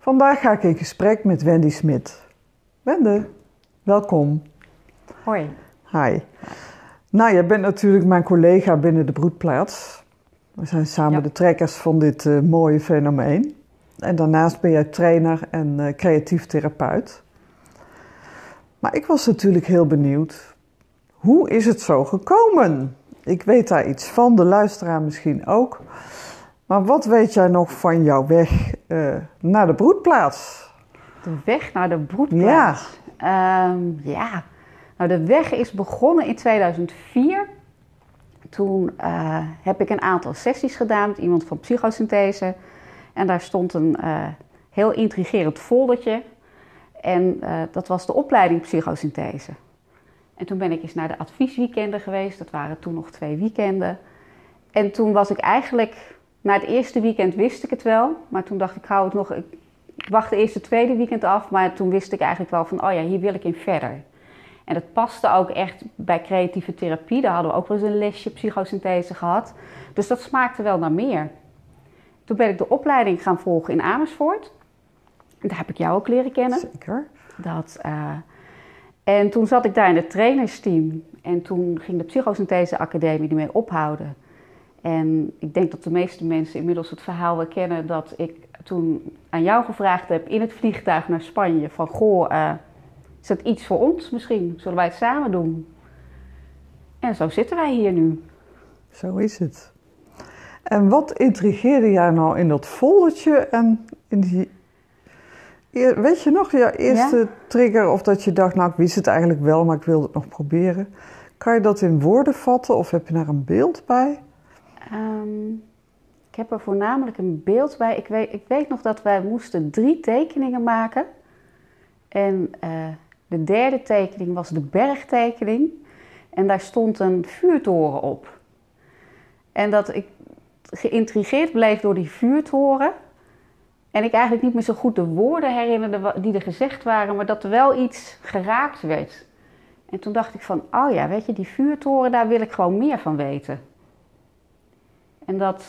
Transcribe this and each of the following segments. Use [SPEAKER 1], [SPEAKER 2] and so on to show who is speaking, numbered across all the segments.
[SPEAKER 1] Vandaag ga ik in gesprek met Wendy Smit. Wende, welkom.
[SPEAKER 2] Hoi.
[SPEAKER 1] Hi. Nou, jij bent natuurlijk mijn collega binnen de broedplaats. We zijn samen
[SPEAKER 2] Ja.
[SPEAKER 1] de trekkers van dit eh, mooie fenomeen. En daarnaast ben jij trainer en eh, creatief therapeut. Maar ik was natuurlijk heel benieuwd. Hoe is het zo gekomen? Ik weet daar iets van, de luisteraar misschien ook. Maar wat weet jij nog van jouw weg eh, naar de broedplaats?
[SPEAKER 2] De weg naar de broedplaats. Ja. ja. Nou, de weg is begonnen in 2004. Toen eh, heb ik een aantal sessies gedaan met iemand van psychosynthese. En daar stond een eh, heel intrigerend foldertje. En dat was de opleiding psychosynthese. En toen ben ik eens naar de adviesweekenden geweest. Dat waren toen nog twee weekenden. En toen was ik eigenlijk... Na het eerste weekend wist ik het wel. Maar toen dacht ik, ik hou het nog... Ik wachtte eerst het tweede weekend af. Maar toen wist ik eigenlijk wel van... Oh ja, hier wil ik in verder. En dat paste ook echt bij creatieve therapie. Daar hadden we ook wel eens een lesje psychosynthese gehad. Dus dat smaakte wel naar meer. Toen ben ik de opleiding gaan volgen in Amersfoort. Daar heb ik jou ook leren kennen.
[SPEAKER 1] Zeker.
[SPEAKER 2] Dat, uh, en toen zat ik daar in het trainersteam. En toen ging de Psychosynthese Academie ermee ophouden. En ik denk dat de meeste mensen inmiddels het verhaal wel kennen dat ik toen aan jou gevraagd heb in het vliegtuig naar Spanje: van goh, uh, is dat iets voor ons misschien? Zullen wij het samen doen? En zo zitten wij hier nu.
[SPEAKER 1] Zo is het. En wat intrigeerde jij nou in dat foldertje en in die Weet je nog, je eerste ja? trigger of dat je dacht, nou ik wist het eigenlijk wel, maar ik wilde het nog proberen. Kan je dat in woorden vatten of heb je daar een beeld bij?
[SPEAKER 2] Um, ik heb er voornamelijk een beeld bij. Ik weet, ik weet nog dat wij moesten drie tekeningen maken. En uh, de derde tekening was de bergtekening. En daar stond een vuurtoren op. En dat ik geïntrigeerd bleef door die vuurtoren. En ik eigenlijk niet meer zo goed de woorden herinnerde die er gezegd waren, maar dat er wel iets geraakt werd. En toen dacht ik van, oh ja, weet je, die vuurtoren, daar wil ik gewoon meer van weten. En dat,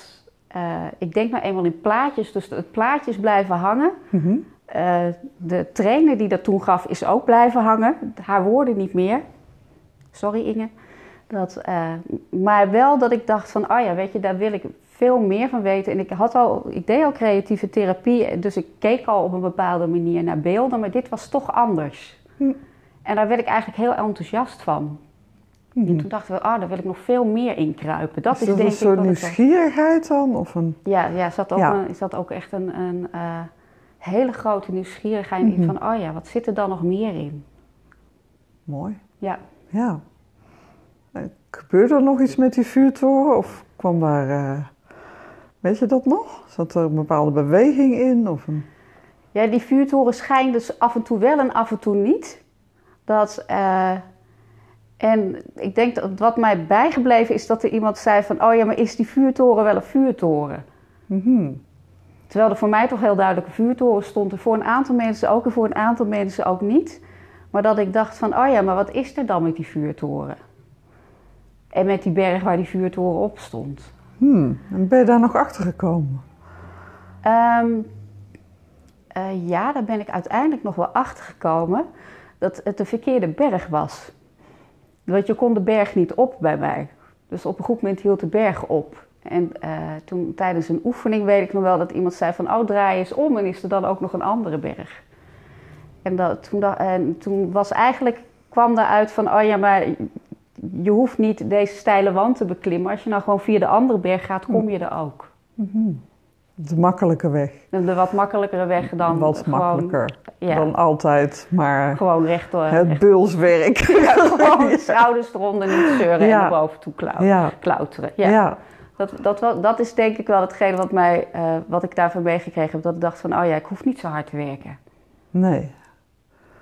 [SPEAKER 2] uh, ik denk nou eenmaal in plaatjes, dus het plaatjes blijven hangen. Mm -hmm. uh, de trainer die dat toen gaf, is ook blijven hangen. Haar woorden niet meer. Sorry Inge. Dat, uh, maar wel dat ik dacht van, oh ja, weet je, daar wil ik veel meer van weten. En ik, had al, ik deed al creatieve therapie, dus ik keek al op een bepaalde manier naar beelden, maar dit was toch anders. Hm. En daar werd ik eigenlijk heel enthousiast van. En toen dachten we, oh, daar wil ik nog veel meer in kruipen. Dat is,
[SPEAKER 1] is dat
[SPEAKER 2] denk
[SPEAKER 1] een soort
[SPEAKER 2] ik
[SPEAKER 1] nieuwsgierigheid dan? Of een...
[SPEAKER 2] Ja, ja, zat ook ja. Een, is dat ook echt een, een uh, hele grote nieuwsgierigheid in van, oh ja, wat zit er dan nog meer in?
[SPEAKER 1] Mooi.
[SPEAKER 2] Ja.
[SPEAKER 1] Ja. Eh, Gebeurde er nog iets met die vuurtoren of kwam daar... Uh... Weet je dat nog? Zat er een bepaalde beweging in? Of een...
[SPEAKER 2] Ja, die vuurtoren schijnt dus af en toe wel en af en toe niet. Dat, uh, en ik denk dat wat mij bijgebleven is dat er iemand zei van... oh ja, maar is die vuurtoren wel een vuurtoren?
[SPEAKER 1] Mm -hmm.
[SPEAKER 2] Terwijl er voor mij toch heel duidelijk een vuurtoren stond. En voor een aantal mensen ook en voor een aantal mensen ook niet. Maar dat ik dacht van, oh ja, maar wat is er dan met die vuurtoren? En met die berg waar die vuurtoren op stond.
[SPEAKER 1] Hmm, en ben je daar nog achter gekomen?
[SPEAKER 2] Um, uh, ja, daar ben ik uiteindelijk nog wel achter gekomen dat het de verkeerde berg was. Want je kon de berg niet op bij mij. Dus op een goed moment hield de berg op. En uh, toen tijdens een oefening weet ik nog wel dat iemand zei van... oh, draai eens om en is er dan ook nog een andere berg. En, dat, toen, dat, en toen was eigenlijk, kwam daaruit van... oh ja, maar je hoeft niet deze steile wand te beklimmen. Als je nou gewoon via de andere berg gaat, kom je er ook.
[SPEAKER 1] Mm -hmm. De makkelijke weg.
[SPEAKER 2] De wat makkelijkere weg dan
[SPEAKER 1] Wat
[SPEAKER 2] gewoon,
[SPEAKER 1] makkelijker ja. dan altijd, maar
[SPEAKER 2] gewoon recht door.
[SPEAKER 1] het
[SPEAKER 2] recht.
[SPEAKER 1] bulswerk.
[SPEAKER 2] Ja, gewoon ja. schouders eronder, niet zeuren
[SPEAKER 1] ja.
[SPEAKER 2] en naar boven toe klauteren. Ja. Dat, dat, dat, dat is denk ik wel hetgene wat, mij, uh, wat ik daarvan meegekregen heb. Dat ik dacht van, oh ja, ik hoef niet zo hard te werken.
[SPEAKER 1] Nee.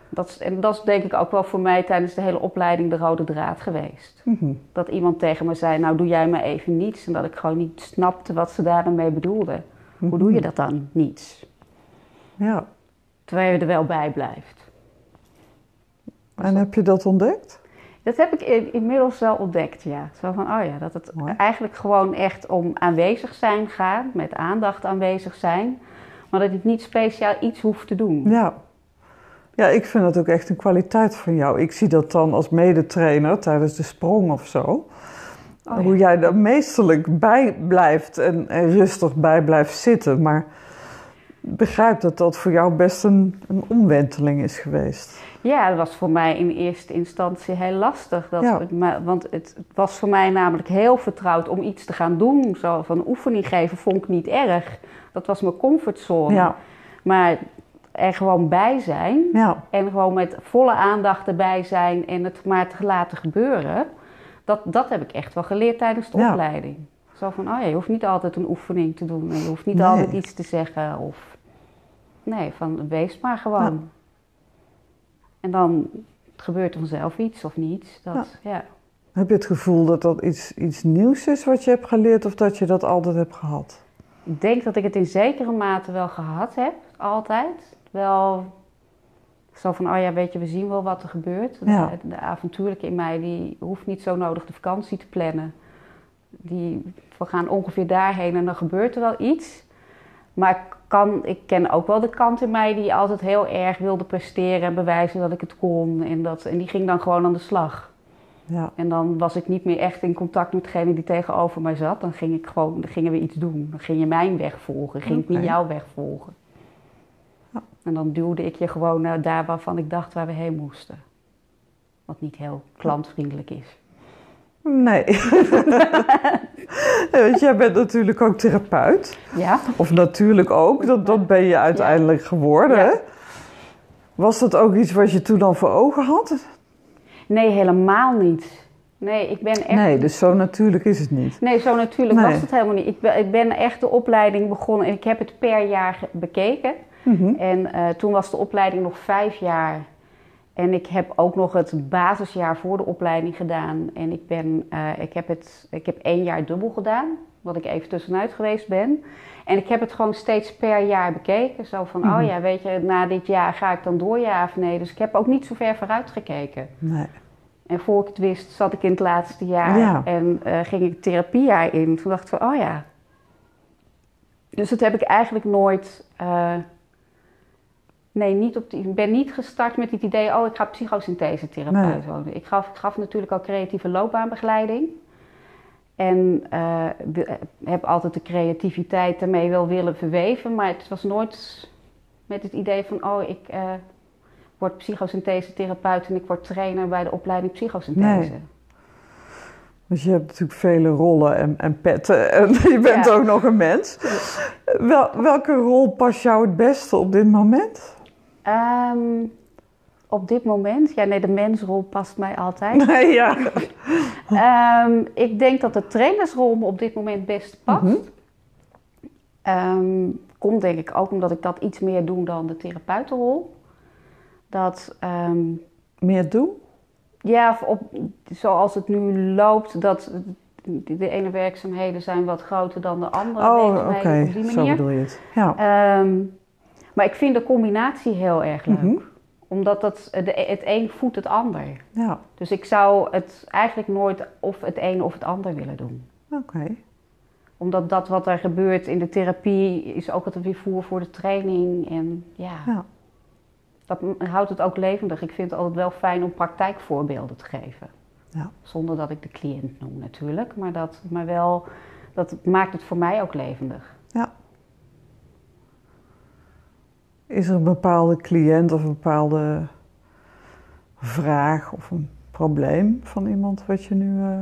[SPEAKER 2] Dat, en dat is denk ik ook wel voor mij tijdens de hele opleiding de rode draad geweest.
[SPEAKER 1] Mm -hmm.
[SPEAKER 2] Dat iemand tegen me zei, nou doe jij maar even niets. En dat ik gewoon niet snapte wat ze daar dan mee bedoelden. Hoe doe je dat dan? Niets.
[SPEAKER 1] Ja.
[SPEAKER 2] Terwijl je er wel bij blijft.
[SPEAKER 1] En heb je dat ontdekt?
[SPEAKER 2] Dat heb ik in, inmiddels wel ontdekt, ja. Zo van, oh ja, dat het
[SPEAKER 1] Mooi.
[SPEAKER 2] eigenlijk gewoon echt om aanwezig zijn gaat, met aandacht aanwezig zijn. Maar dat ik niet speciaal iets hoef te doen.
[SPEAKER 1] Ja. Ja, ik vind dat ook echt een kwaliteit van jou. Ik zie dat dan als medetrainer tijdens de sprong of zo.
[SPEAKER 2] Oh, ja.
[SPEAKER 1] Hoe jij er meesterlijk bij blijft en, en rustig bij blijft zitten. Maar begrijp dat dat voor jou best een, een omwenteling is geweest.
[SPEAKER 2] Ja, dat was voor mij in eerste instantie heel lastig. Dat,
[SPEAKER 1] Ja.
[SPEAKER 2] het ma- want het, het was voor mij namelijk heel vertrouwd om iets te gaan doen. Zo van oefening geven vond ik niet erg. Dat was mijn comfortzone.
[SPEAKER 1] Ja,
[SPEAKER 2] Maar er gewoon bij zijn
[SPEAKER 1] ja,
[SPEAKER 2] en gewoon met volle aandacht erbij zijn en het maar te laten gebeuren. Dat, dat heb ik echt wel geleerd tijdens de
[SPEAKER 1] Ja.
[SPEAKER 2] opleiding. Zo van, oh ja, je hoeft niet altijd een oefening te doen. En je hoeft niet
[SPEAKER 1] Nee.
[SPEAKER 2] altijd iets te zeggen. Of... Nee, van wees maar gewoon.
[SPEAKER 1] Ja.
[SPEAKER 2] En dan gebeurt er vanzelf iets of niets. Dat, ja.
[SPEAKER 1] Heb je het gevoel dat dat iets, iets nieuws is wat je hebt geleerd of dat je dat altijd hebt gehad?
[SPEAKER 2] Ik denk dat ik het in zekere mate wel gehad heb, altijd. Wel zo van, oh ja, weet je, we zien wel wat er gebeurt.
[SPEAKER 1] Ja.
[SPEAKER 2] De, de avontuurlijke in mij, die hoeft niet zo nodig de vakantie te plannen. Die, we gaan ongeveer daarheen en dan gebeurt er wel iets. Maar ik, kan, ik ken ook wel de kant in mij die altijd heel erg wilde presteren en bewijzen dat ik het kon. En, dat, en die ging dan gewoon aan de slag.
[SPEAKER 1] Ja,
[SPEAKER 2] En dan was ik niet meer echt in contact met degene die tegenover mij zat. Dan ging ik gewoon, dan gingen we iets doen. Dan ging je mijn weg volgen, ging ik niet jouw weg volgen. En dan duwde ik je gewoon daar waarvan ik dacht waar we heen moesten. Wat niet heel klantvriendelijk is.
[SPEAKER 1] nee. Want jij bent natuurlijk ook therapeut.
[SPEAKER 2] Ja?
[SPEAKER 1] Of natuurlijk ook, dat, dat ben je uiteindelijk geworden.
[SPEAKER 2] Ja.
[SPEAKER 1] Was dat ook iets wat je toen al voor ogen had?
[SPEAKER 2] Nee, helemaal niet. Nee, ik ben echt...
[SPEAKER 1] Nee, dus zo natuurlijk is het niet.
[SPEAKER 2] Nee, zo natuurlijk
[SPEAKER 1] Nee.
[SPEAKER 2] was het helemaal niet. Ik ben, ik ben echt de opleiding begonnen en ik heb het per jaar ge-
[SPEAKER 1] Mhm.
[SPEAKER 2] En eh, toen was de opleiding nog vijf jaar. En ik heb ook nog het basisjaar voor de opleiding gedaan. En ik, ben, eh, ik, heb het, ik heb één jaar dubbel gedaan, wat ik even tussenuit geweest ben. En ik heb het gewoon steeds per jaar bekeken. Zo van,
[SPEAKER 1] Mhm.
[SPEAKER 2] oh ja, weet je, na dit jaar ga ik dan door, ja of nee. Dus ik heb ook niet zo ver vooruit gekeken.
[SPEAKER 1] Nee.
[SPEAKER 2] En voor ik het wist, zat ik in het laatste jaar
[SPEAKER 1] Ja.
[SPEAKER 2] en eh, ging ik therapiejaar in. Toen dacht ik van, oh ja. Dus dat heb ik eigenlijk nooit... nee, niet op die, ik ben niet gestart met het idee... oh, ik ga psychosynthese therapeut
[SPEAKER 1] Nee.
[SPEAKER 2] worden. Ik gaf, ik gaf natuurlijk al creatieve loopbaanbegeleiding. En eh, de- heb altijd de creativiteit ermee wel willen verweven. Maar het was nooit met het idee van... oh, ik... eh, word psychosynthese therapeut en ik word trainer bij de opleiding psychosynthese.
[SPEAKER 1] Nee. Want je hebt natuurlijk vele rollen en, en petten en je bent
[SPEAKER 2] Ja.
[SPEAKER 1] ook nog een mens. Wel, welke rol past jou het beste op dit moment?
[SPEAKER 2] Ehm, op dit moment, ja nee, de mensrol past mij altijd.
[SPEAKER 1] Nee, ja.
[SPEAKER 2] Ehm, ik denk dat de trainersrol me op dit moment best past. Ehm, komt denk ik ook omdat ik dat iets meer doe dan de therapeutenrol. Dat,
[SPEAKER 1] Meer doen?
[SPEAKER 2] ja, op, zoals het nu loopt, dat de ene werkzaamheden zijn wat groter dan de andere
[SPEAKER 1] Oh, oké. Zo bedoel je het. Ja.
[SPEAKER 2] Maar ik vind de combinatie heel erg leuk.
[SPEAKER 1] Mhm.
[SPEAKER 2] Omdat dat, de, het een voedt het ander.
[SPEAKER 1] Ja,
[SPEAKER 2] Dus ik zou het eigenlijk nooit of het een of het ander willen doen.
[SPEAKER 1] oké.
[SPEAKER 2] Omdat dat wat er gebeurt in de therapie is ook altijd weer voer voor de training. En ja,
[SPEAKER 1] Ja.
[SPEAKER 2] dat houdt het ook levendig. Ik vind het altijd wel fijn om praktijkvoorbeelden te geven.
[SPEAKER 1] Ja.
[SPEAKER 2] Zonder dat ik de cliënt noem natuurlijk. Maar, dat, maar wel, dat maakt het voor mij ook levendig.
[SPEAKER 1] Is er een bepaalde cliënt of een bepaalde vraag of een probleem van iemand wat je nu, eh,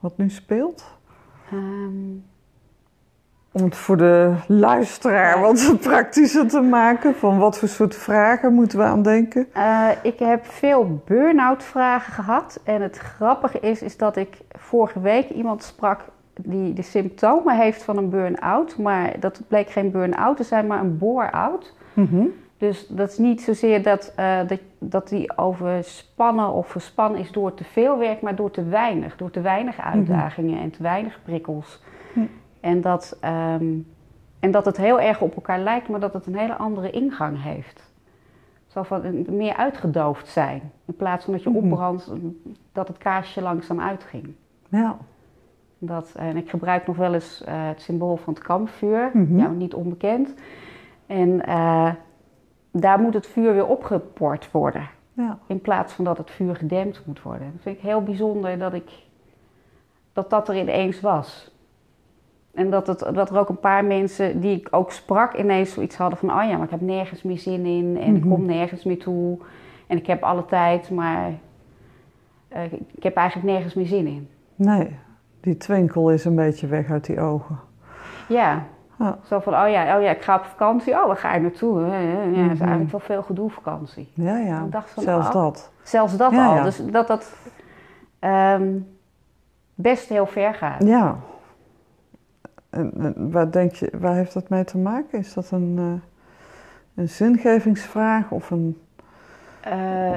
[SPEAKER 1] wat nu speelt?
[SPEAKER 2] Ehm,
[SPEAKER 1] Om het voor de luisteraar wat praktischer te maken, van wat voor soort vragen moeten we aan denken?
[SPEAKER 2] Eh, ik heb veel burn-out vragen gehad. En het grappige is, is dat ik vorige week iemand sprak die de symptomen heeft van een burn-out. Maar dat bleek geen burn-out te zijn, maar een bore-out.
[SPEAKER 1] Mhm.
[SPEAKER 2] Dus dat is niet zozeer dat, eh, dat, dat die overspannen of verspannen is door te veel werk, maar door te weinig. Door te weinig uitdagingen en te weinig prikkels. En, dat, ehm, en dat het heel erg op elkaar lijkt, maar dat het een hele andere ingang heeft. Zo van meer uitgedoofd zijn. In plaats van dat je
[SPEAKER 1] Mhm.
[SPEAKER 2] opbrandt, dat het kaarsje langzaam uitging.
[SPEAKER 1] Ja.
[SPEAKER 2] Dat, en ik gebruik nog wel eens eh, het symbool van het kampvuur,
[SPEAKER 1] Mhm.
[SPEAKER 2] ja, niet onbekend. En eh, daar moet het vuur weer opgeport worden.
[SPEAKER 1] Ja.
[SPEAKER 2] In plaats van dat het vuur gedempt moet worden. Dat vind ik heel bijzonder dat ik, dat, dat er ineens was. En dat, het, dat er ook een paar mensen die ik ook sprak ineens zoiets hadden van... oh ja, maar ik heb nergens meer zin in en ik
[SPEAKER 1] Mhm.
[SPEAKER 2] kom nergens meer toe. En ik heb alle tijd, maar eh, ik heb eigenlijk nergens meer zin in.
[SPEAKER 1] Nee, die twinkel is een beetje weg uit die ogen.
[SPEAKER 2] Ja,
[SPEAKER 1] Ja.
[SPEAKER 2] zo van, oh ja, oh ja, ik ga op vakantie. Oh, waar ga je naartoe? Ja, is
[SPEAKER 1] Mhm.
[SPEAKER 2] eigenlijk wel veel gedoe vakantie.
[SPEAKER 1] Ja, ja,
[SPEAKER 2] Ik dacht van,
[SPEAKER 1] zelfs
[SPEAKER 2] oh.
[SPEAKER 1] dat.
[SPEAKER 2] Zelfs dat
[SPEAKER 1] Ja,
[SPEAKER 2] al. Dus dat dat ehm, best heel ver gaat.
[SPEAKER 1] Ja. En, en waar denk je, waar heeft dat mee te maken? Is dat een, eh, een zingevingsvraag of een,
[SPEAKER 2] Eh,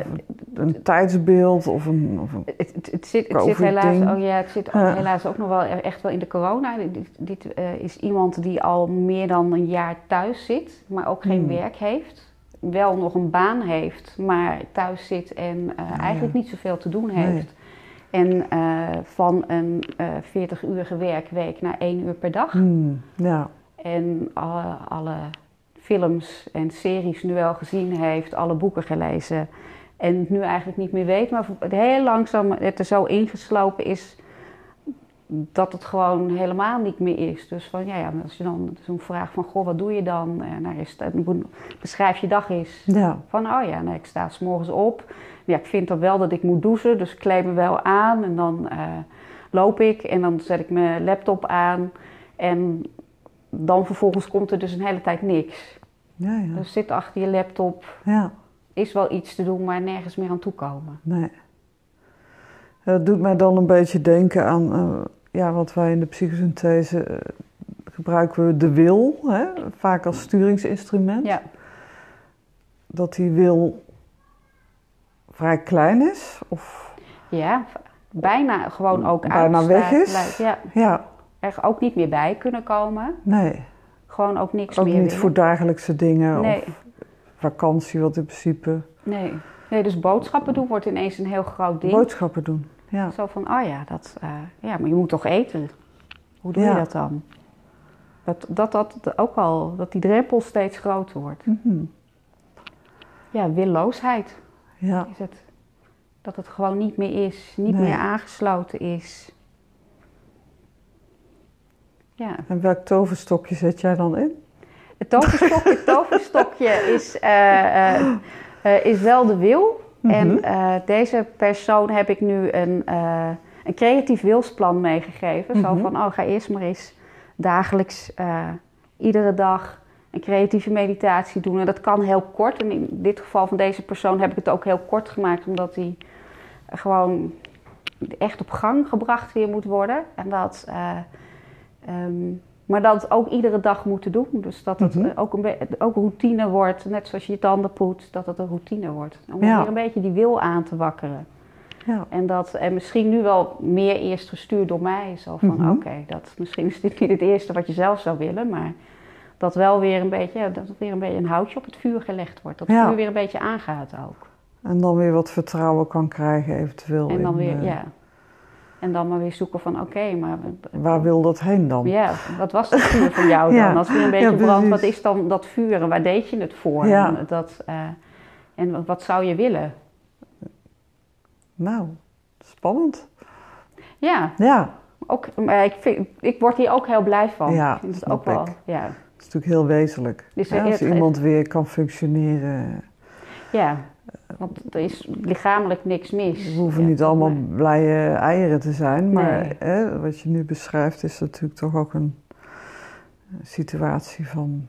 [SPEAKER 1] een tijdsbeeld of een, of een
[SPEAKER 2] het, het, het zit, het zit helaas, oh ja, het zit
[SPEAKER 1] Ja.
[SPEAKER 2] helaas ook nog wel e- echt wel in de corona. Dit, dit eh, is iemand die al meer dan een jaar thuis zit, maar ook geen
[SPEAKER 1] Hmm.
[SPEAKER 2] werk heeft. Wel nog een baan heeft, maar thuis zit en eh,
[SPEAKER 1] ja.
[SPEAKER 2] eigenlijk niet zoveel te doen
[SPEAKER 1] Nee.
[SPEAKER 2] heeft. En van een eh 40-urige werkweek naar één uur per dag.
[SPEAKER 1] Hmm, ja,
[SPEAKER 2] En alle, alle films en series nu wel gezien heeft, alle boeken gelezen. En het nu eigenlijk niet meer weet, maar heel langzaam het er zo ingeslopen is dat het gewoon helemaal niet meer is. Dus van ja, ja als je dan zo'n vraag van goh, wat doe je dan? En daar is het, beschrijf je dag eens.
[SPEAKER 1] ja,
[SPEAKER 2] Van oh ja, ik sta s morgens op. Ja, ik vind dan wel dat ik moet douchen, dus ik kleed me wel aan en dan eh, loop ik en dan zet ik mijn laptop aan. En dan vervolgens komt er dus een hele tijd niks.
[SPEAKER 1] ja, ja,
[SPEAKER 2] Dus zit achter je laptop,
[SPEAKER 1] ja,
[SPEAKER 2] is wel iets te doen, maar nergens meer aan toekomen.
[SPEAKER 1] nee. Het doet mij dan een beetje denken aan, eh, ja, wat wij in de psychosynthese eh, gebruiken we de wil, hè? vaak als sturingsinstrument.
[SPEAKER 2] Ja,
[SPEAKER 1] Dat die wil vrij klein is, of
[SPEAKER 2] ja bijna gewoon ook
[SPEAKER 1] Bijna weg is.
[SPEAKER 2] Ja,
[SPEAKER 1] ja,
[SPEAKER 2] er ook niet meer bij kunnen komen.
[SPEAKER 1] nee.
[SPEAKER 2] Gewoon ook niks
[SPEAKER 1] Ook
[SPEAKER 2] meer
[SPEAKER 1] niet
[SPEAKER 2] willen.
[SPEAKER 1] voor dagelijkse dingen
[SPEAKER 2] Nee,
[SPEAKER 1] of vakantie, wat in principe
[SPEAKER 2] nee. nee, dus boodschappen doen wordt ineens een heel groot ding.
[SPEAKER 1] boodschappen doen. Ja,
[SPEAKER 2] Zo van, oh ja, dat, eh, ja, maar je moet toch eten? Hoe doe
[SPEAKER 1] Ja.
[SPEAKER 2] je dat dan? Dat, dat dat ook al, dat die drempel steeds groter wordt.
[SPEAKER 1] Mhm.
[SPEAKER 2] Ja, willoosheid
[SPEAKER 1] ja.
[SPEAKER 2] is het. Dat het gewoon niet meer is, niet
[SPEAKER 1] Nee.
[SPEAKER 2] meer aangesloten is. Ja,
[SPEAKER 1] En welk toverstokje zet jij dan in?
[SPEAKER 2] het toverstokje, is, eh, eh, eh, is wel de wil.
[SPEAKER 1] Mhm.
[SPEAKER 2] En deze persoon heb ik nu een, een creatief wilsplan meegegeven. Zo
[SPEAKER 1] Mhm.
[SPEAKER 2] van, oh, ga eerst maar eens dagelijks, iedere dag een creatieve meditatie doen. En dat kan heel kort. En in dit geval van deze persoon heb ik het ook heel kort gemaakt, omdat hij gewoon echt op gang gebracht weer moet worden. En dat, ehm, maar dat ook iedere dag moeten doen. Dus dat het
[SPEAKER 1] Mhm.
[SPEAKER 2] eh, ook, een ook routine wordt, net zoals je je tanden poet, dat het een routine wordt. Om
[SPEAKER 1] Ja.
[SPEAKER 2] weer een beetje die wil aan te wakkeren.
[SPEAKER 1] Ja,
[SPEAKER 2] En dat en misschien nu wel meer eerst gestuurd door mij. Zo van,
[SPEAKER 1] Mhm.
[SPEAKER 2] oké, dat misschien is dit niet het eerste wat je zelf zou willen, maar dat wel weer een beetje, dat er weer een beetje een houtje op het vuur gelegd wordt. Dat het
[SPEAKER 1] Ja.
[SPEAKER 2] vuur weer een beetje aangaat ook.
[SPEAKER 1] en dan weer wat vertrouwen kan krijgen eventueel.
[SPEAKER 2] En dan
[SPEAKER 1] in,
[SPEAKER 2] weer,
[SPEAKER 1] eh,
[SPEAKER 2] ja. En dan maar weer zoeken van, oké, maar
[SPEAKER 1] Waar wil dat heen dan?
[SPEAKER 2] ja, wat was het vuur voor jou dan? Als weer een beetje
[SPEAKER 1] Ja,
[SPEAKER 2] brandt, wat is dan dat vuur en waar deed je het voor?
[SPEAKER 1] Ja.
[SPEAKER 2] En, dat, eh, en wat- zou je willen?
[SPEAKER 1] Nou, spannend.
[SPEAKER 2] Ja,
[SPEAKER 1] Ja,
[SPEAKER 2] ook, maar ik, vind, ik word hier ook heel blij van.
[SPEAKER 1] Ja,
[SPEAKER 2] ik vind het
[SPEAKER 1] snap
[SPEAKER 2] ook wel,
[SPEAKER 1] ik.
[SPEAKER 2] ja.
[SPEAKER 1] dat is natuurlijk heel wezenlijk.
[SPEAKER 2] Dus
[SPEAKER 1] Ja, als
[SPEAKER 2] het-
[SPEAKER 1] iemand weer kan functioneren.
[SPEAKER 2] Ja, want er is lichamelijk niks mis.
[SPEAKER 1] We hoeven
[SPEAKER 2] Ja,
[SPEAKER 1] niet allemaal
[SPEAKER 2] maar-
[SPEAKER 1] blije eieren te zijn, maar
[SPEAKER 2] Nee.
[SPEAKER 1] hè, wat je nu beschrijft is natuurlijk toch ook een situatie van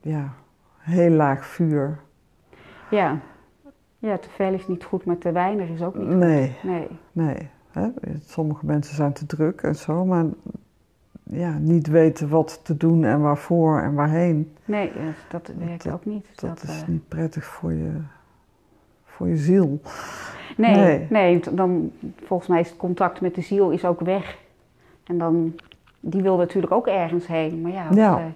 [SPEAKER 1] ja, heel laag vuur.
[SPEAKER 2] Ja. ja, te veel is niet goed, maar te weinig is ook niet goed.
[SPEAKER 1] Nee,
[SPEAKER 2] Nee,
[SPEAKER 1] nee. Hè? Sommige mensen zijn te druk en zo, maar ja, niet weten wat te doen en waarvoor en waarheen.
[SPEAKER 2] nee dat werkt
[SPEAKER 1] Dat-
[SPEAKER 2] ook niet.
[SPEAKER 1] Dat is
[SPEAKER 2] eh,
[SPEAKER 1] niet prettig voor je, voor je ziel.
[SPEAKER 2] nee,
[SPEAKER 1] nee.
[SPEAKER 2] dan, volgens mij is het contact met de ziel is ook weg. En dan, die wil natuurlijk ook ergens heen. Maar ja, als
[SPEAKER 1] Ja.
[SPEAKER 2] er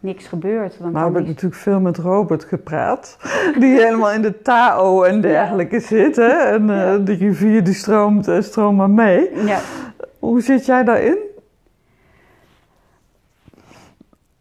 [SPEAKER 2] niks gebeurt, dan
[SPEAKER 1] Nou heb ik
[SPEAKER 2] die...
[SPEAKER 1] natuurlijk veel met Robert gepraat, die helemaal in de Tao en dergelijke zit. Hè? En eh,
[SPEAKER 2] Ja.
[SPEAKER 1] de rivier die stroomt, eh, stroomt maar mee.
[SPEAKER 2] Ja,
[SPEAKER 1] Hoe zit jij daarin?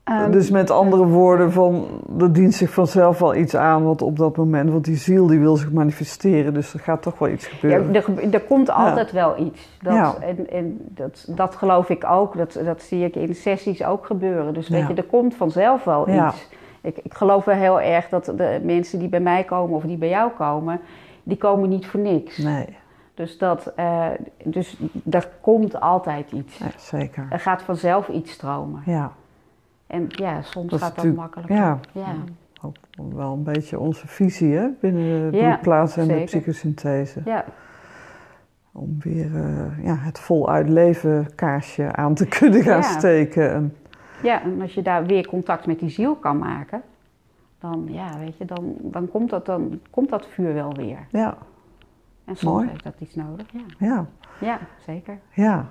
[SPEAKER 2] Ehm,
[SPEAKER 1] dus met andere woorden, van, er dient zich vanzelf wel iets aan wat op dat moment, want die ziel die wil zich manifesteren, dus er gaat toch wel iets
[SPEAKER 2] ja,
[SPEAKER 1] gebeuren.
[SPEAKER 2] er, er komt altijd wel iets. Dat,
[SPEAKER 1] Ja.
[SPEAKER 2] En, en dat, dat geloof ik ook. Dat, dat zie ik in sessies ook gebeuren. Dus weet
[SPEAKER 1] Ja.
[SPEAKER 2] je, er komt vanzelf wel
[SPEAKER 1] Ja.
[SPEAKER 2] iets. Ik, ik geloof wel heel erg dat de mensen die bij mij komen of die bij jou komen, die komen niet voor niks.
[SPEAKER 1] Nee,
[SPEAKER 2] Dus, dat, eh, dus er komt altijd iets.
[SPEAKER 1] ja, zeker.
[SPEAKER 2] Er gaat vanzelf iets stromen.
[SPEAKER 1] Ja,
[SPEAKER 2] En ja, soms
[SPEAKER 1] Dat
[SPEAKER 2] gaat dat makkelijker.
[SPEAKER 1] ja.
[SPEAKER 2] ja.
[SPEAKER 1] ook wel een beetje onze visie hè, binnen de
[SPEAKER 2] Ja,
[SPEAKER 1] doelplaats en de psychosynthese.
[SPEAKER 2] ja.
[SPEAKER 1] Om weer eh, ja, het voluit leven kaarsje aan te kunnen gaan
[SPEAKER 2] Ja.
[SPEAKER 1] steken. En,
[SPEAKER 2] Ja, en als je daar weer contact met die ziel kan maken, dan, ja, weet je, dan, dan, komt, dat, dan komt dat vuur wel weer.
[SPEAKER 1] ja,
[SPEAKER 2] En soms
[SPEAKER 1] Mooi.
[SPEAKER 2] heeft dat iets nodig. Ja,
[SPEAKER 1] ja,
[SPEAKER 2] ja zeker.
[SPEAKER 1] ja.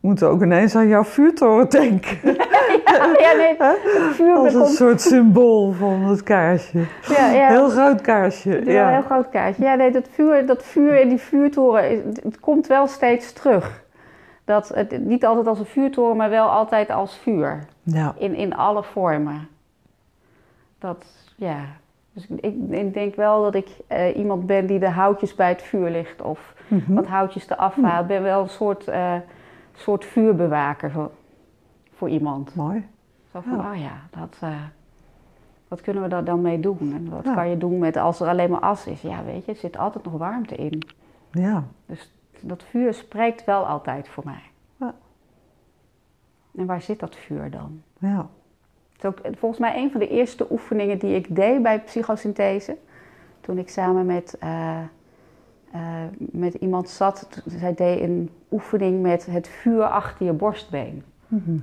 [SPEAKER 1] We moeten ook ineens aan jouw vuurtoren denken.
[SPEAKER 2] ja, nee, het vuur
[SPEAKER 1] Als een
[SPEAKER 2] komt.
[SPEAKER 1] soort symbool van het kaarsje.
[SPEAKER 2] Ja, ja.
[SPEAKER 1] Heel groot kaarsje.
[SPEAKER 2] Ja, een heel groot kaartje. Ja, nee, dat vuur, dat vuur in die vuurtoren, het, komt wel steeds terug. Dat het, niet altijd als een vuurtoren, maar wel altijd als vuur.
[SPEAKER 1] Ja.
[SPEAKER 2] In, in alle vormen. Dat, ja. Dus ik, ik, denk wel dat ik eh, iemand ben die de houtjes bij het vuur ligt. Of
[SPEAKER 1] Mhm.
[SPEAKER 2] wat houtjes eraf haalt. Ik ben wel een soort, eh, soort vuurbewaker voor, iemand.
[SPEAKER 1] Mooi.
[SPEAKER 2] Zo van,
[SPEAKER 1] Ja.
[SPEAKER 2] oh ja, dat, eh, wat kunnen we daar dan mee doen? En wat
[SPEAKER 1] Ja.
[SPEAKER 2] kan je doen met als er alleen maar as is? Ja, weet je, er zit altijd nog warmte in.
[SPEAKER 1] Ja.
[SPEAKER 2] Dus dat vuur spreekt wel altijd voor mij.
[SPEAKER 1] Ja.
[SPEAKER 2] En waar zit dat vuur dan?
[SPEAKER 1] Ja.
[SPEAKER 2] Het is ook volgens mij een van de eerste oefeningen die ik deed bij psychosynthese. Toen ik samen met, eh, eh, met iemand zat. Zij deed een oefening met het vuur achter je borstbeen.
[SPEAKER 1] Mhm.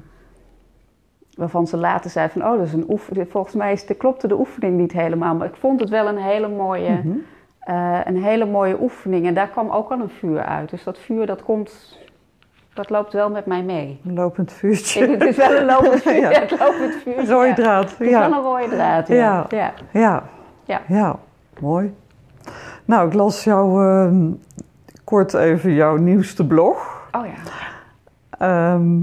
[SPEAKER 2] Waarvan ze later zei van, oh, dat is een oefening. Volgens mij is de, klopte de oefening niet helemaal. Maar ik vond het wel een hele mooie,
[SPEAKER 1] Mhm.
[SPEAKER 2] eh, een hele mooie oefening. En daar kwam ook al een vuur uit. Dus dat vuur, dat komt, dat loopt wel met mij mee.
[SPEAKER 1] Een lopend vuurtje.
[SPEAKER 2] Het is wel een lopend vuur.
[SPEAKER 1] Ja.
[SPEAKER 2] ja. het lopend vuur.
[SPEAKER 1] Een rode
[SPEAKER 2] ja.
[SPEAKER 1] draad.
[SPEAKER 2] Het is wel
[SPEAKER 1] Ja.
[SPEAKER 2] een rode draad, ja.
[SPEAKER 1] Ja.
[SPEAKER 2] ja.
[SPEAKER 1] Ja.
[SPEAKER 2] Ja.
[SPEAKER 1] Ja. Mooi. Nou, ik las jou ehm, kort even jouw nieuwste blog.
[SPEAKER 2] Oh ja.
[SPEAKER 1] Ehm,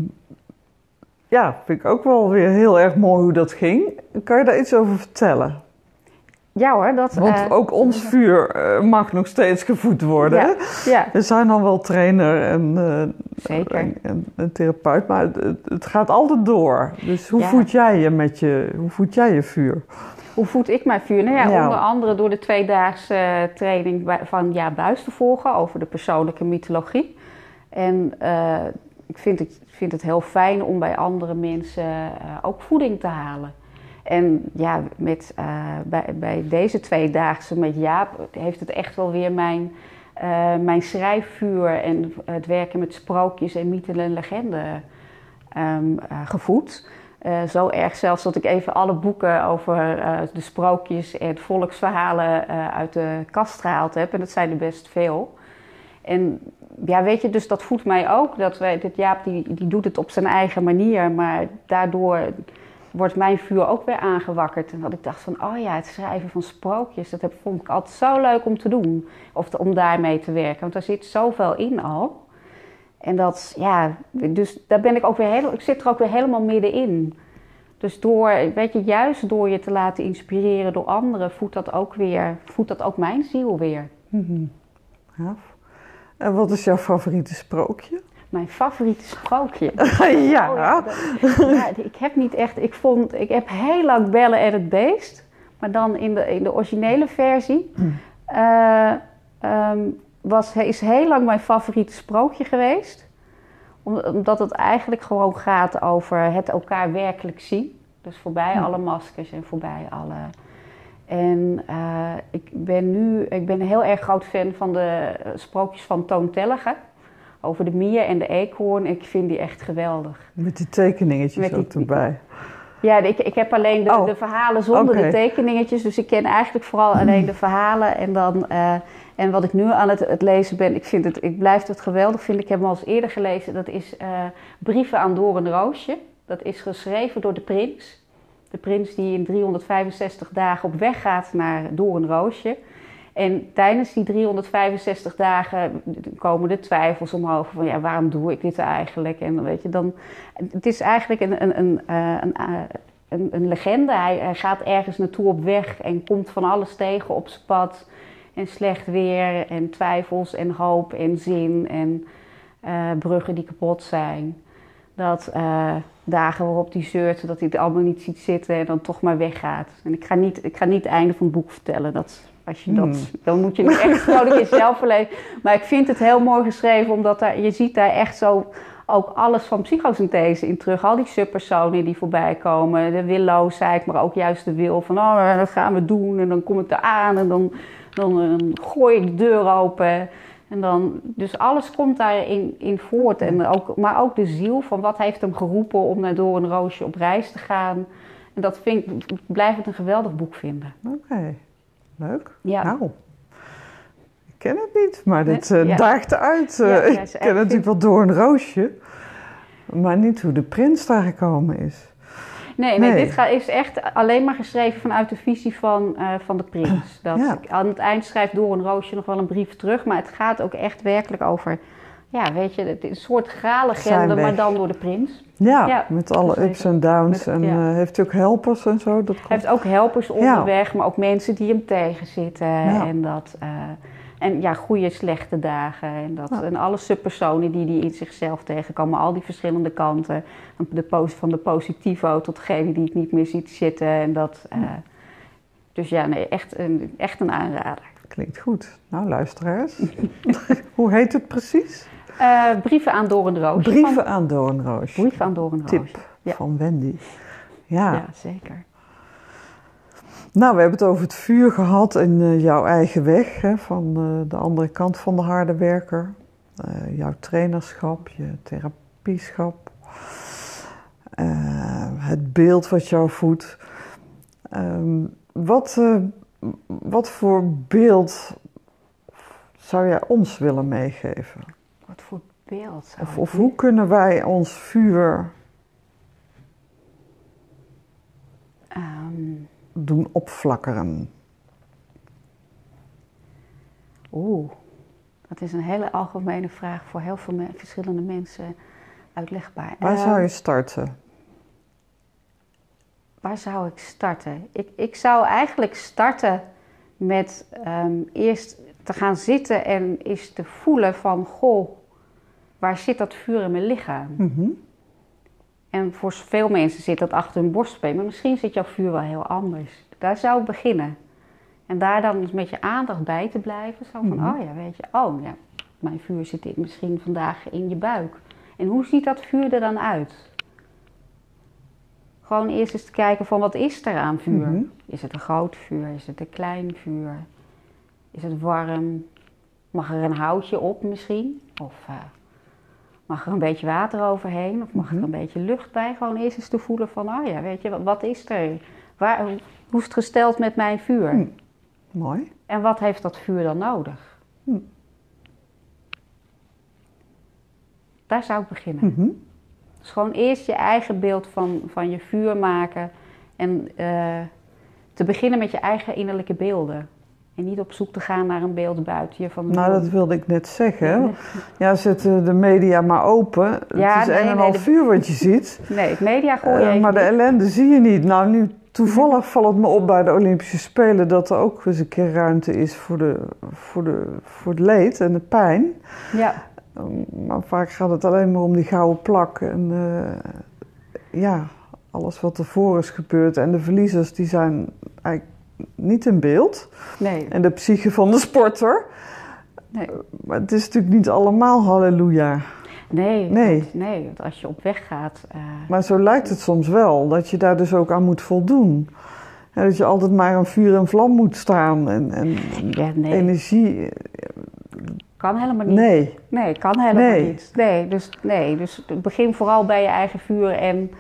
[SPEAKER 1] ja, vind ik ook wel weer heel erg mooi hoe dat ging. Kan je daar iets over vertellen?
[SPEAKER 2] Ja hoor, dat...
[SPEAKER 1] Want
[SPEAKER 2] eh,
[SPEAKER 1] ook ons vuur eh, mag nog steeds gevoed worden.
[SPEAKER 2] Ja, ja,
[SPEAKER 1] We zijn dan wel trainer en,
[SPEAKER 2] zeker.
[SPEAKER 1] en, en, en therapeut, maar het, gaat altijd door. Dus hoe
[SPEAKER 2] Ja.
[SPEAKER 1] voed jij je met je, hoe voed jij je vuur?
[SPEAKER 2] Hoe voed ik mijn vuur? Nou ja, onder andere door de tweedaagse training van Ja Buis te volgen over de persoonlijke mythologie. En ik vind het, vind het heel fijn om bij andere mensen eh, ook voeding te halen. En ja, met, eh, bij, bij deze tweedaagse met Jaap heeft het echt wel weer mijn, eh, mijn schrijfvuur en het werken met sprookjes en mythen en legenden ehm, eh, gevoed. Zo erg zelfs dat ik even alle boeken over de sprookjes en volksverhalen uit de kast gehaald heb. En dat zijn er best veel. En ja, weet je, dus dat voedt mij ook. Dat wij, dit Jaap die, die doet het op zijn eigen manier, maar daardoor wordt mijn vuur ook weer aangewakkerd. En dat ik dacht van, oh ja, het schrijven van sprookjes, dat heb, vond ik altijd zo leuk om te doen. Of om daarmee te werken, want daar zit zoveel in al. En dat, ja, dus daar ben ik ook weer heel, ik zit er ook weer helemaal middenin. Dus door, weet je, juist door je te laten inspireren door anderen, voedt dat ook weer, voedt dat ook mijn ziel weer.
[SPEAKER 1] Ja. En wat is jouw favoriete sprookje?
[SPEAKER 2] Mijn favoriete sprookje.
[SPEAKER 1] ja.
[SPEAKER 2] Oh ja, dat- ja, ik heb niet echt. Ik, vond, ik heb heel lang Bellen en het Beest. Maar dan in de, in de originele versie. eh, ehm, was, is heel lang mijn favoriete sprookje geweest. Om- Omdat het eigenlijk gewoon gaat over het elkaar werkelijk zien. Dus voorbij
[SPEAKER 1] Hm.
[SPEAKER 2] alle maskers en voorbij alle. En eh, ik ben nu ik ben een heel erg groot fan van de eh, sprookjes van Toon Tellige. Over de mier en de eekhoorn. Ik vind die echt geweldig.
[SPEAKER 1] Met die tekeningetjes
[SPEAKER 2] Met die-
[SPEAKER 1] ook erbij.
[SPEAKER 2] Ja, ik, ik heb alleen de,
[SPEAKER 1] Oh,
[SPEAKER 2] de verhalen zonder de tekeningetjes. Dus ik ken eigenlijk vooral alleen de verhalen. En, dan, eh, en wat ik nu aan het, het lezen ben, ik, vind het, ik blijf het geweldig vinden. Ik heb hem al eens eerder gelezen. Dat is Brieven aan Doornroosje. Dat is geschreven door de prins. De prins die in 365 dagen op weg gaat naar Doornroosje. En tijdens die 365 dagen komen de twijfels omhoog van ja, waarom doe ik dit eigenlijk? En weet je, dan, het is eigenlijk een, een, een, eh, een, eh, een, een legende. Hij, gaat ergens naartoe op weg en komt van alles tegen op zijn pad. En slecht weer en twijfels en hoop en zin en uh, bruggen die kapot zijn. Dat uh, dagen waarop hij zeurt dat hij het allemaal niet ziet zitten en dan toch maar weggaat. En ik ga niet, ik ga niet het einde van het boek vertellen. Dat, als je dat, hmm. Dan moet je het echt gewoon een keer zelf verlezen. Maar ik vind het heel mooi geschreven, omdat daar, je ziet daar echt zo ook alles van psychosynthese in terug. Al die subpersonen die voorbij komen. De willoosheid, maar ook juist de wil van... oh, dat gaan we doen en dan kom ik er aan en dan, dan, dan gooi ik de deur open... En dan, dus alles komt daarin in voort. En ook, maar ook de ziel van wat heeft hem geroepen om naar door een roosje op reis te gaan. En dat vind ik, blijf het een geweldig boek vinden.
[SPEAKER 1] Oké, leuk. Ja. Nou, ik ken het niet, maar dit uh, daagt uit. Uh, ik ken natuurlijk wel door een roosje, maar niet hoe de prins daar gekomen is.
[SPEAKER 2] Nee, nee, dit is echt alleen maar geschreven vanuit de visie van, uh, van de prins. Dat Aan het eind schrijft door een roosje nog wel een brief terug, maar het gaat ook echt werkelijk over, ja, weet je, het is een soort gralegende, maar dan door de prins.
[SPEAKER 1] Ja, met alle ups en downs. en uh, heeft hij ook helpers en zo? Dat
[SPEAKER 2] Hij heeft ook helpers onderweg, maar ook mensen die hem tegenzitten. En dat... Uh, en ja, goede, slechte dagen. En, dat, en alle subpersonen die die in zichzelf tegenkomen. Al die verschillende kanten. De post, van de positivo tot degene die het niet meer ziet zitten. En dat, uh, dus ja, nee, echt een, echt een aanrader.
[SPEAKER 1] Klinkt goed. Nou, luisteraars. Hoe heet het precies?
[SPEAKER 2] Uh, brieven aan Doornroosje.
[SPEAKER 1] Brieven van, aan Doornroosje.
[SPEAKER 2] Brieven aan Doornroosje.
[SPEAKER 1] Tip ja. van Wendy. Ja.
[SPEAKER 2] ja, zeker.
[SPEAKER 1] Nou, we hebben het over het vuur gehad in uh, jouw eigen weg, hè, van uh, de andere kant van de harde werker. Uh, jouw trainerschap, je therapieschap. het beeld wat jou voedt. Um, wat, wat voor beeld zou jij ons willen meegeven?
[SPEAKER 2] Wat voor beeld zou
[SPEAKER 1] Of, of hoe kunnen wij ons vuur... Um doen opflakkeren?
[SPEAKER 2] Oeh, dat is een hele algemene vraag voor heel veel verschillende mensen uitlegbaar.
[SPEAKER 1] Waar zou je ehm, starten?
[SPEAKER 2] Waar zou ik starten? Ik, ik zou eigenlijk starten met um, eerst te gaan zitten en eens te voelen van... Goh, waar zit dat vuur in mijn lichaam? Mm en voor veel mensen zit dat achter hun borstbeen, maar misschien zit jouw vuur wel heel anders. Daar zou ik beginnen. En daar dan met je aandacht bij te blijven. Zo van, mhm. oh ja, weet je, oh ja, mijn vuur zit misschien vandaag in je buik. En hoe ziet dat vuur er dan uit? Gewoon eerst eens te kijken van, wat is er aan vuur? Mhm. Is het een groot vuur? Is het een klein vuur? Is het warm? Mag er een houtje op misschien? Of... Uh, Mag er een beetje water overheen of mag er mhm. een beetje lucht bij? Gewoon eerst eens te voelen van, oh ja, weet je, wat is er? Waar, hoe is het gesteld met mijn vuur? Hm.
[SPEAKER 1] Mooi.
[SPEAKER 2] En wat heeft dat vuur dan nodig? Hm. Daar zou ik beginnen. Mhm. Dus gewoon eerst je eigen beeld van, van je vuur maken en uh, te beginnen met je eigen innerlijke beelden. En niet op zoek te gaan naar een beeld buiten je. Van
[SPEAKER 1] nou, dat wilde ik net zeggen. Ja, zet de media maar open. Ja, het is een en al vuur wat je ziet.
[SPEAKER 2] Nee, het media gooi je uh,
[SPEAKER 1] Maar de ellende zie je niet. Nou, nu toevallig valt het me op bij de Olympische Spelen... dat er ook eens een keer ruimte is voor, de, voor, de, voor het leed en de pijn.
[SPEAKER 2] Ja.
[SPEAKER 1] Um, maar vaak gaat het alleen maar om die gouden plak. En uh, ja, alles wat ervoor is gebeurd. En de verliezers die zijn eigenlijk niet in beeld.
[SPEAKER 2] Nee.
[SPEAKER 1] En de psyche van de sporter. Nee. Maar het is natuurlijk niet allemaal halleluja.
[SPEAKER 2] Nee, nee. nee want als je op weg gaat. Uh...
[SPEAKER 1] Maar zo lijkt het soms wel, dat je daar dus ook aan moet voldoen. En dat je altijd maar een vuur en vlam moet staan en, en ja, nee. energie.
[SPEAKER 2] Kan helemaal niet.
[SPEAKER 1] Nee.
[SPEAKER 2] Nee, kan helemaal niet. Nee, dus, nee, dus begin vooral bij je eigen vuur en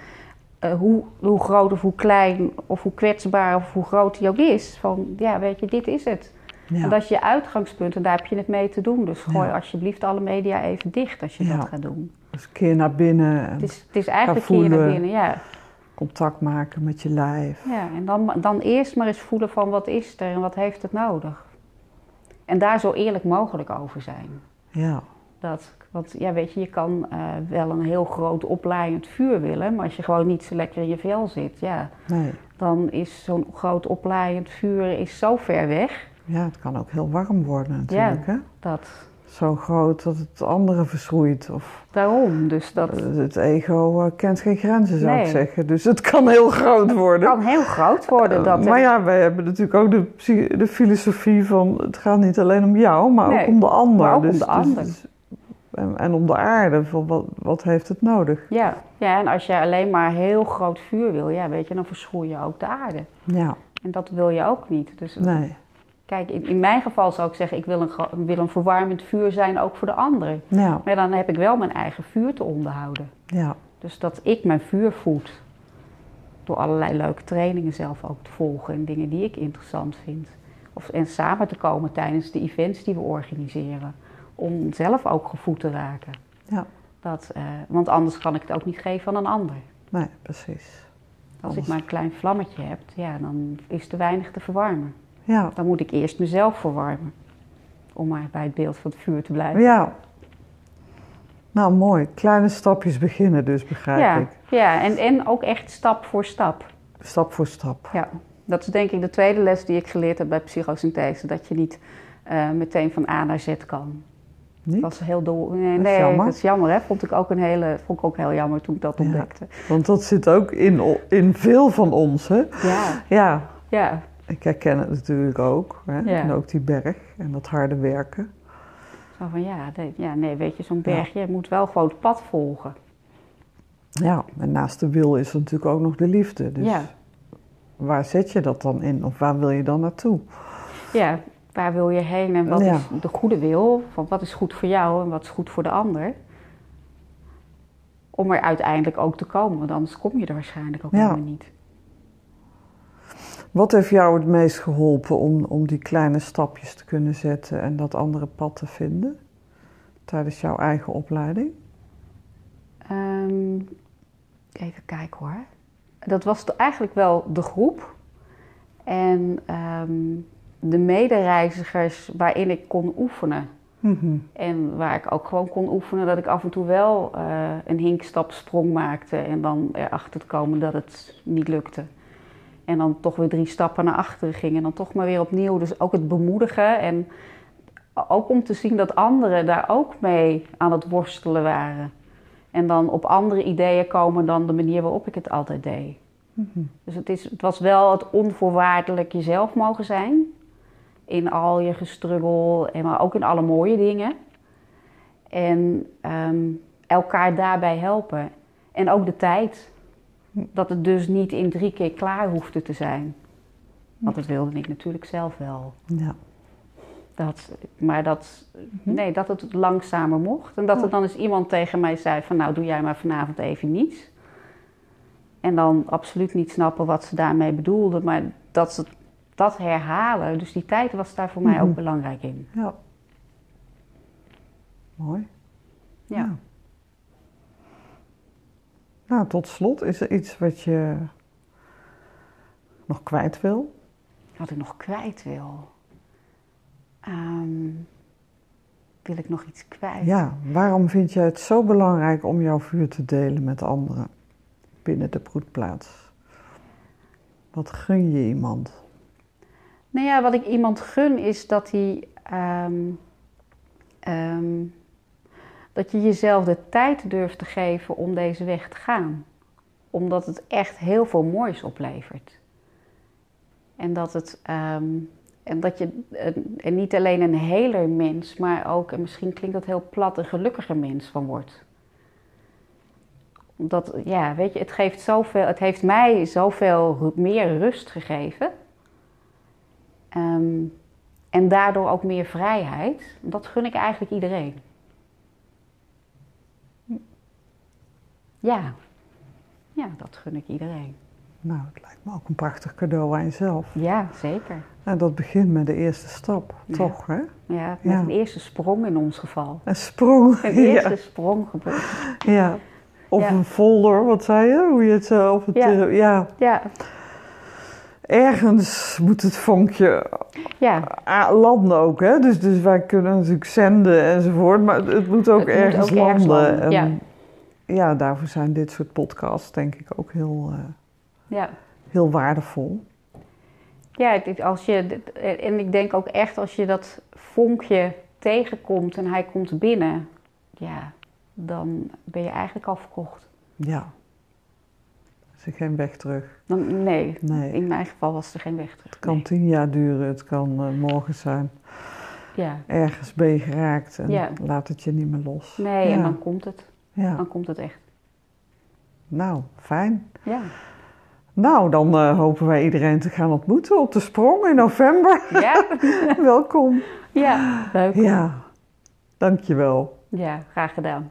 [SPEAKER 2] uh, hoe, hoe groot of hoe klein of hoe kwetsbaar of hoe groot hij ook is. Van ja, weet je, dit is het. Ja. dat is je uitgangspunt en daar heb je het mee te doen. Dus gooi alsjeblieft alle media even dicht als je dat gaat doen.
[SPEAKER 1] Dus keer naar binnen.
[SPEAKER 2] Het is, het is eigenlijk keer naar binnen, ja.
[SPEAKER 1] Contact maken met je lijf.
[SPEAKER 2] Ja, en dan, dan eerst maar eens voelen van wat is er en wat heeft het nodig. En daar zo eerlijk mogelijk over zijn.
[SPEAKER 1] Ja.
[SPEAKER 2] Dat, want ja, weet je, je kan eh, wel een heel groot oplaaiend vuur willen, maar als je gewoon niet zo lekker in je vel zit, ja,
[SPEAKER 1] Nee.
[SPEAKER 2] dan is zo'n groot oplaaiend vuur is zo ver weg.
[SPEAKER 1] Ja, het kan ook heel warm worden natuurlijk, hè?
[SPEAKER 2] Dat,
[SPEAKER 1] Zo groot dat het andere verschroeit. Of
[SPEAKER 2] daarom, dus dat
[SPEAKER 1] eh, het ego eh, kent geen grenzen, zou ik zeggen. Dus het kan heel groot worden.
[SPEAKER 2] kan heel groot worden. Dat
[SPEAKER 1] maar ja, wij hebben natuurlijk ook de, de filosofie van... het gaat niet alleen om jou, maar
[SPEAKER 2] Nee,
[SPEAKER 1] ook om de ander.
[SPEAKER 2] maar ook om
[SPEAKER 1] Dus-
[SPEAKER 2] de ander.
[SPEAKER 1] dus- en, en om de aarde. Van wat, wat heeft het nodig?
[SPEAKER 2] Ja, ja, en als je alleen maar heel groot vuur wil, ja, weet je, dan verschroei je ook de aarde.
[SPEAKER 1] Ja,
[SPEAKER 2] En dat wil je ook niet. Dus
[SPEAKER 1] nee.
[SPEAKER 2] kijk, in, in mijn geval zou ik zeggen, ik wil een, wil een verwarmend vuur zijn ook voor de anderen.
[SPEAKER 1] Ja,
[SPEAKER 2] Maar dan heb ik wel mijn eigen vuur te onderhouden.
[SPEAKER 1] ja,
[SPEAKER 2] Dus dat ik mijn vuur voed. Door allerlei leuke trainingen zelf ook te volgen en dingen die ik interessant vind. Of, en samen te komen tijdens de events die we organiseren. Om zelf ook gevoed te raken.
[SPEAKER 1] ja.
[SPEAKER 2] Dat, eh, want anders kan ik het ook niet geven aan een ander.
[SPEAKER 1] Nee, precies.
[SPEAKER 2] Als ik maar een klein vlammetje heb, ja, dan is er weinig te verwarmen.
[SPEAKER 1] Ja,
[SPEAKER 2] Dan moet ik eerst mezelf verwarmen. Om maar bij het beeld van het vuur te blijven.
[SPEAKER 1] ja. Nou, mooi. Kleine stapjes beginnen dus, begrijp
[SPEAKER 2] ja,
[SPEAKER 1] ik.
[SPEAKER 2] ja en, en ook echt stap voor stap.
[SPEAKER 1] Stap voor stap.
[SPEAKER 2] Ja, dat is denk ik de tweede les die ik geleerd heb bij psychosynthese. Dat je niet eh, meteen van A naar Z kan.
[SPEAKER 1] Niet?
[SPEAKER 2] Dat was heel dol. Nee,
[SPEAKER 1] Dat is
[SPEAKER 2] nee,
[SPEAKER 1] jammer.
[SPEAKER 2] dat is jammer. Hè? Vond ik ook een hele, vond ik ook heel jammer toen ik dat
[SPEAKER 1] Ja.
[SPEAKER 2] ontdekte.
[SPEAKER 1] Want dat zit ook in, in veel van ons, hè?
[SPEAKER 2] Ja,
[SPEAKER 1] Ja,
[SPEAKER 2] ja,
[SPEAKER 1] ik herken het natuurlijk ook. Hè?
[SPEAKER 2] Ja.
[SPEAKER 1] En ook die berg en dat harde werken.
[SPEAKER 2] zo van ja, nee, ja, nee weet je, zo'n bergje moet wel gewoon het pad volgen.
[SPEAKER 1] Ja, en naast de wil is er natuurlijk ook nog de liefde. Dus waar zet je dat dan in? Of waar wil je dan naartoe?
[SPEAKER 2] Ja, waar wil je heen en wat
[SPEAKER 1] Ja.
[SPEAKER 2] is de goede wil? Van wat is goed voor jou en wat is goed voor de ander? Om er uiteindelijk ook te komen, want anders kom je er waarschijnlijk ook
[SPEAKER 1] Ja.
[SPEAKER 2] helemaal niet.
[SPEAKER 1] Wat heeft jou het meest geholpen om, om die kleine stapjes te kunnen zetten en dat andere pad te vinden tijdens jouw eigen opleiding?
[SPEAKER 2] Ehm, even kijken hoor. Dat was eigenlijk wel de groep. En ehm, de medereizigers waarin ik kon oefenen.
[SPEAKER 1] Mhm.
[SPEAKER 2] En waar ik ook gewoon kon oefenen dat ik af en toe wel eh, een hinkstapsprong maakte. En dan erachter te komen dat het niet lukte. En dan toch weer drie stappen naar achteren ging. En dan toch maar weer opnieuw. Dus ook het bemoedigen. En ook om te zien dat anderen daar ook mee aan het worstelen waren. En dan op andere ideeën komen dan de manier waarop ik het altijd deed.
[SPEAKER 1] Mhm.
[SPEAKER 2] Dus het, is, het was wel het onvoorwaardelijk jezelf mogen zijn. In al je gestruggel, en maar ook in alle mooie dingen. En ehm, elkaar daarbij helpen. En ook de tijd. Dat het dus niet in drie keer klaar hoefde te zijn. Want dat wilde ik natuurlijk zelf wel.
[SPEAKER 1] Ja.
[SPEAKER 2] Dat, maar dat, nee, dat het langzamer mocht. En dat er dan eens iemand tegen mij zei van... nou, doe jij maar vanavond even niets. En dan absoluut niet snappen wat ze daarmee bedoelde. Maar dat ze dat herhalen. Dus die tijd was daar voor mij
[SPEAKER 1] Mhm.
[SPEAKER 2] ook belangrijk in.
[SPEAKER 1] ja. Mooi.
[SPEAKER 2] Ja.
[SPEAKER 1] Nou, tot slot, is er iets wat je nog kwijt wil?
[SPEAKER 2] Wat ik nog kwijt wil. Ehm, wil ik nog iets kwijt?
[SPEAKER 1] Ja, waarom vind je het zo belangrijk om jouw vuur te delen met anderen binnen de broedplaats? Wat gun je iemand?
[SPEAKER 2] Nou ja, wat ik iemand gun is dat hij. ehm, ehm, dat je jezelf de tijd durft te geven om deze weg te gaan. Omdat het echt heel veel moois oplevert. En dat het. ehm, en dat je en niet alleen een heler mens, maar ook, en misschien klinkt dat heel plat, een gelukkiger mens van wordt. Omdat, ja, weet je, het geeft zoveel, het heeft mij zoveel meer rust gegeven. Ehm, en daardoor ook meer vrijheid. Dat gun ik eigenlijk iedereen. Ja. Ja, dat gun ik iedereen.
[SPEAKER 1] Nou, het lijkt me ook een prachtig cadeau aan jezelf.
[SPEAKER 2] Ja, zeker.
[SPEAKER 1] En dat begint met de eerste stap,
[SPEAKER 2] Ja.
[SPEAKER 1] toch? Hè?
[SPEAKER 2] Ja, met
[SPEAKER 1] Ja.
[SPEAKER 2] een eerste sprong in ons geval.
[SPEAKER 1] Een sprong.
[SPEAKER 2] Een eerste
[SPEAKER 1] Ja,
[SPEAKER 2] sprong gebeurt.
[SPEAKER 1] ja. Of een folder, wat zei je? Hoe je het zo... Of het,
[SPEAKER 2] Ja.
[SPEAKER 1] eh, ja. Ergens moet het vonkje
[SPEAKER 2] Ja,
[SPEAKER 1] landen ook. Hè? Dus, dus wij kunnen natuurlijk zenden enzovoort. Maar het moet ook,
[SPEAKER 2] Het moet
[SPEAKER 1] ergens,
[SPEAKER 2] ook
[SPEAKER 1] landen.
[SPEAKER 2] landen, ja.
[SPEAKER 1] En ja, daarvoor zijn dit soort podcasts denk ik ook heel, eh,
[SPEAKER 2] ja.
[SPEAKER 1] heel waardevol.
[SPEAKER 2] Ja, als je, en ik denk ook echt als je dat vonkje tegenkomt en hij komt binnen, ja, dan ben je eigenlijk al verkocht.
[SPEAKER 1] Ja. Er is geen weg terug.
[SPEAKER 2] Nee,
[SPEAKER 1] Nee.
[SPEAKER 2] in mijn geval was er geen weg terug.
[SPEAKER 1] Het kan tien jaar duren, het kan eh, morgen zijn.
[SPEAKER 2] Ja,
[SPEAKER 1] Ergens ben je geraakt en
[SPEAKER 2] Ja.
[SPEAKER 1] laat het je niet meer los.
[SPEAKER 2] nee, en dan komt het.
[SPEAKER 1] Ja,
[SPEAKER 2] Dan komt het echt.
[SPEAKER 1] nou, fijn.
[SPEAKER 2] Ja,
[SPEAKER 1] Nou, dan eh, hopen wij iedereen te gaan ontmoeten op de sprong in november.
[SPEAKER 2] ja,
[SPEAKER 1] Welkom.
[SPEAKER 2] ja leuk.
[SPEAKER 1] Ja, dankjewel.
[SPEAKER 2] Ja, graag gedaan.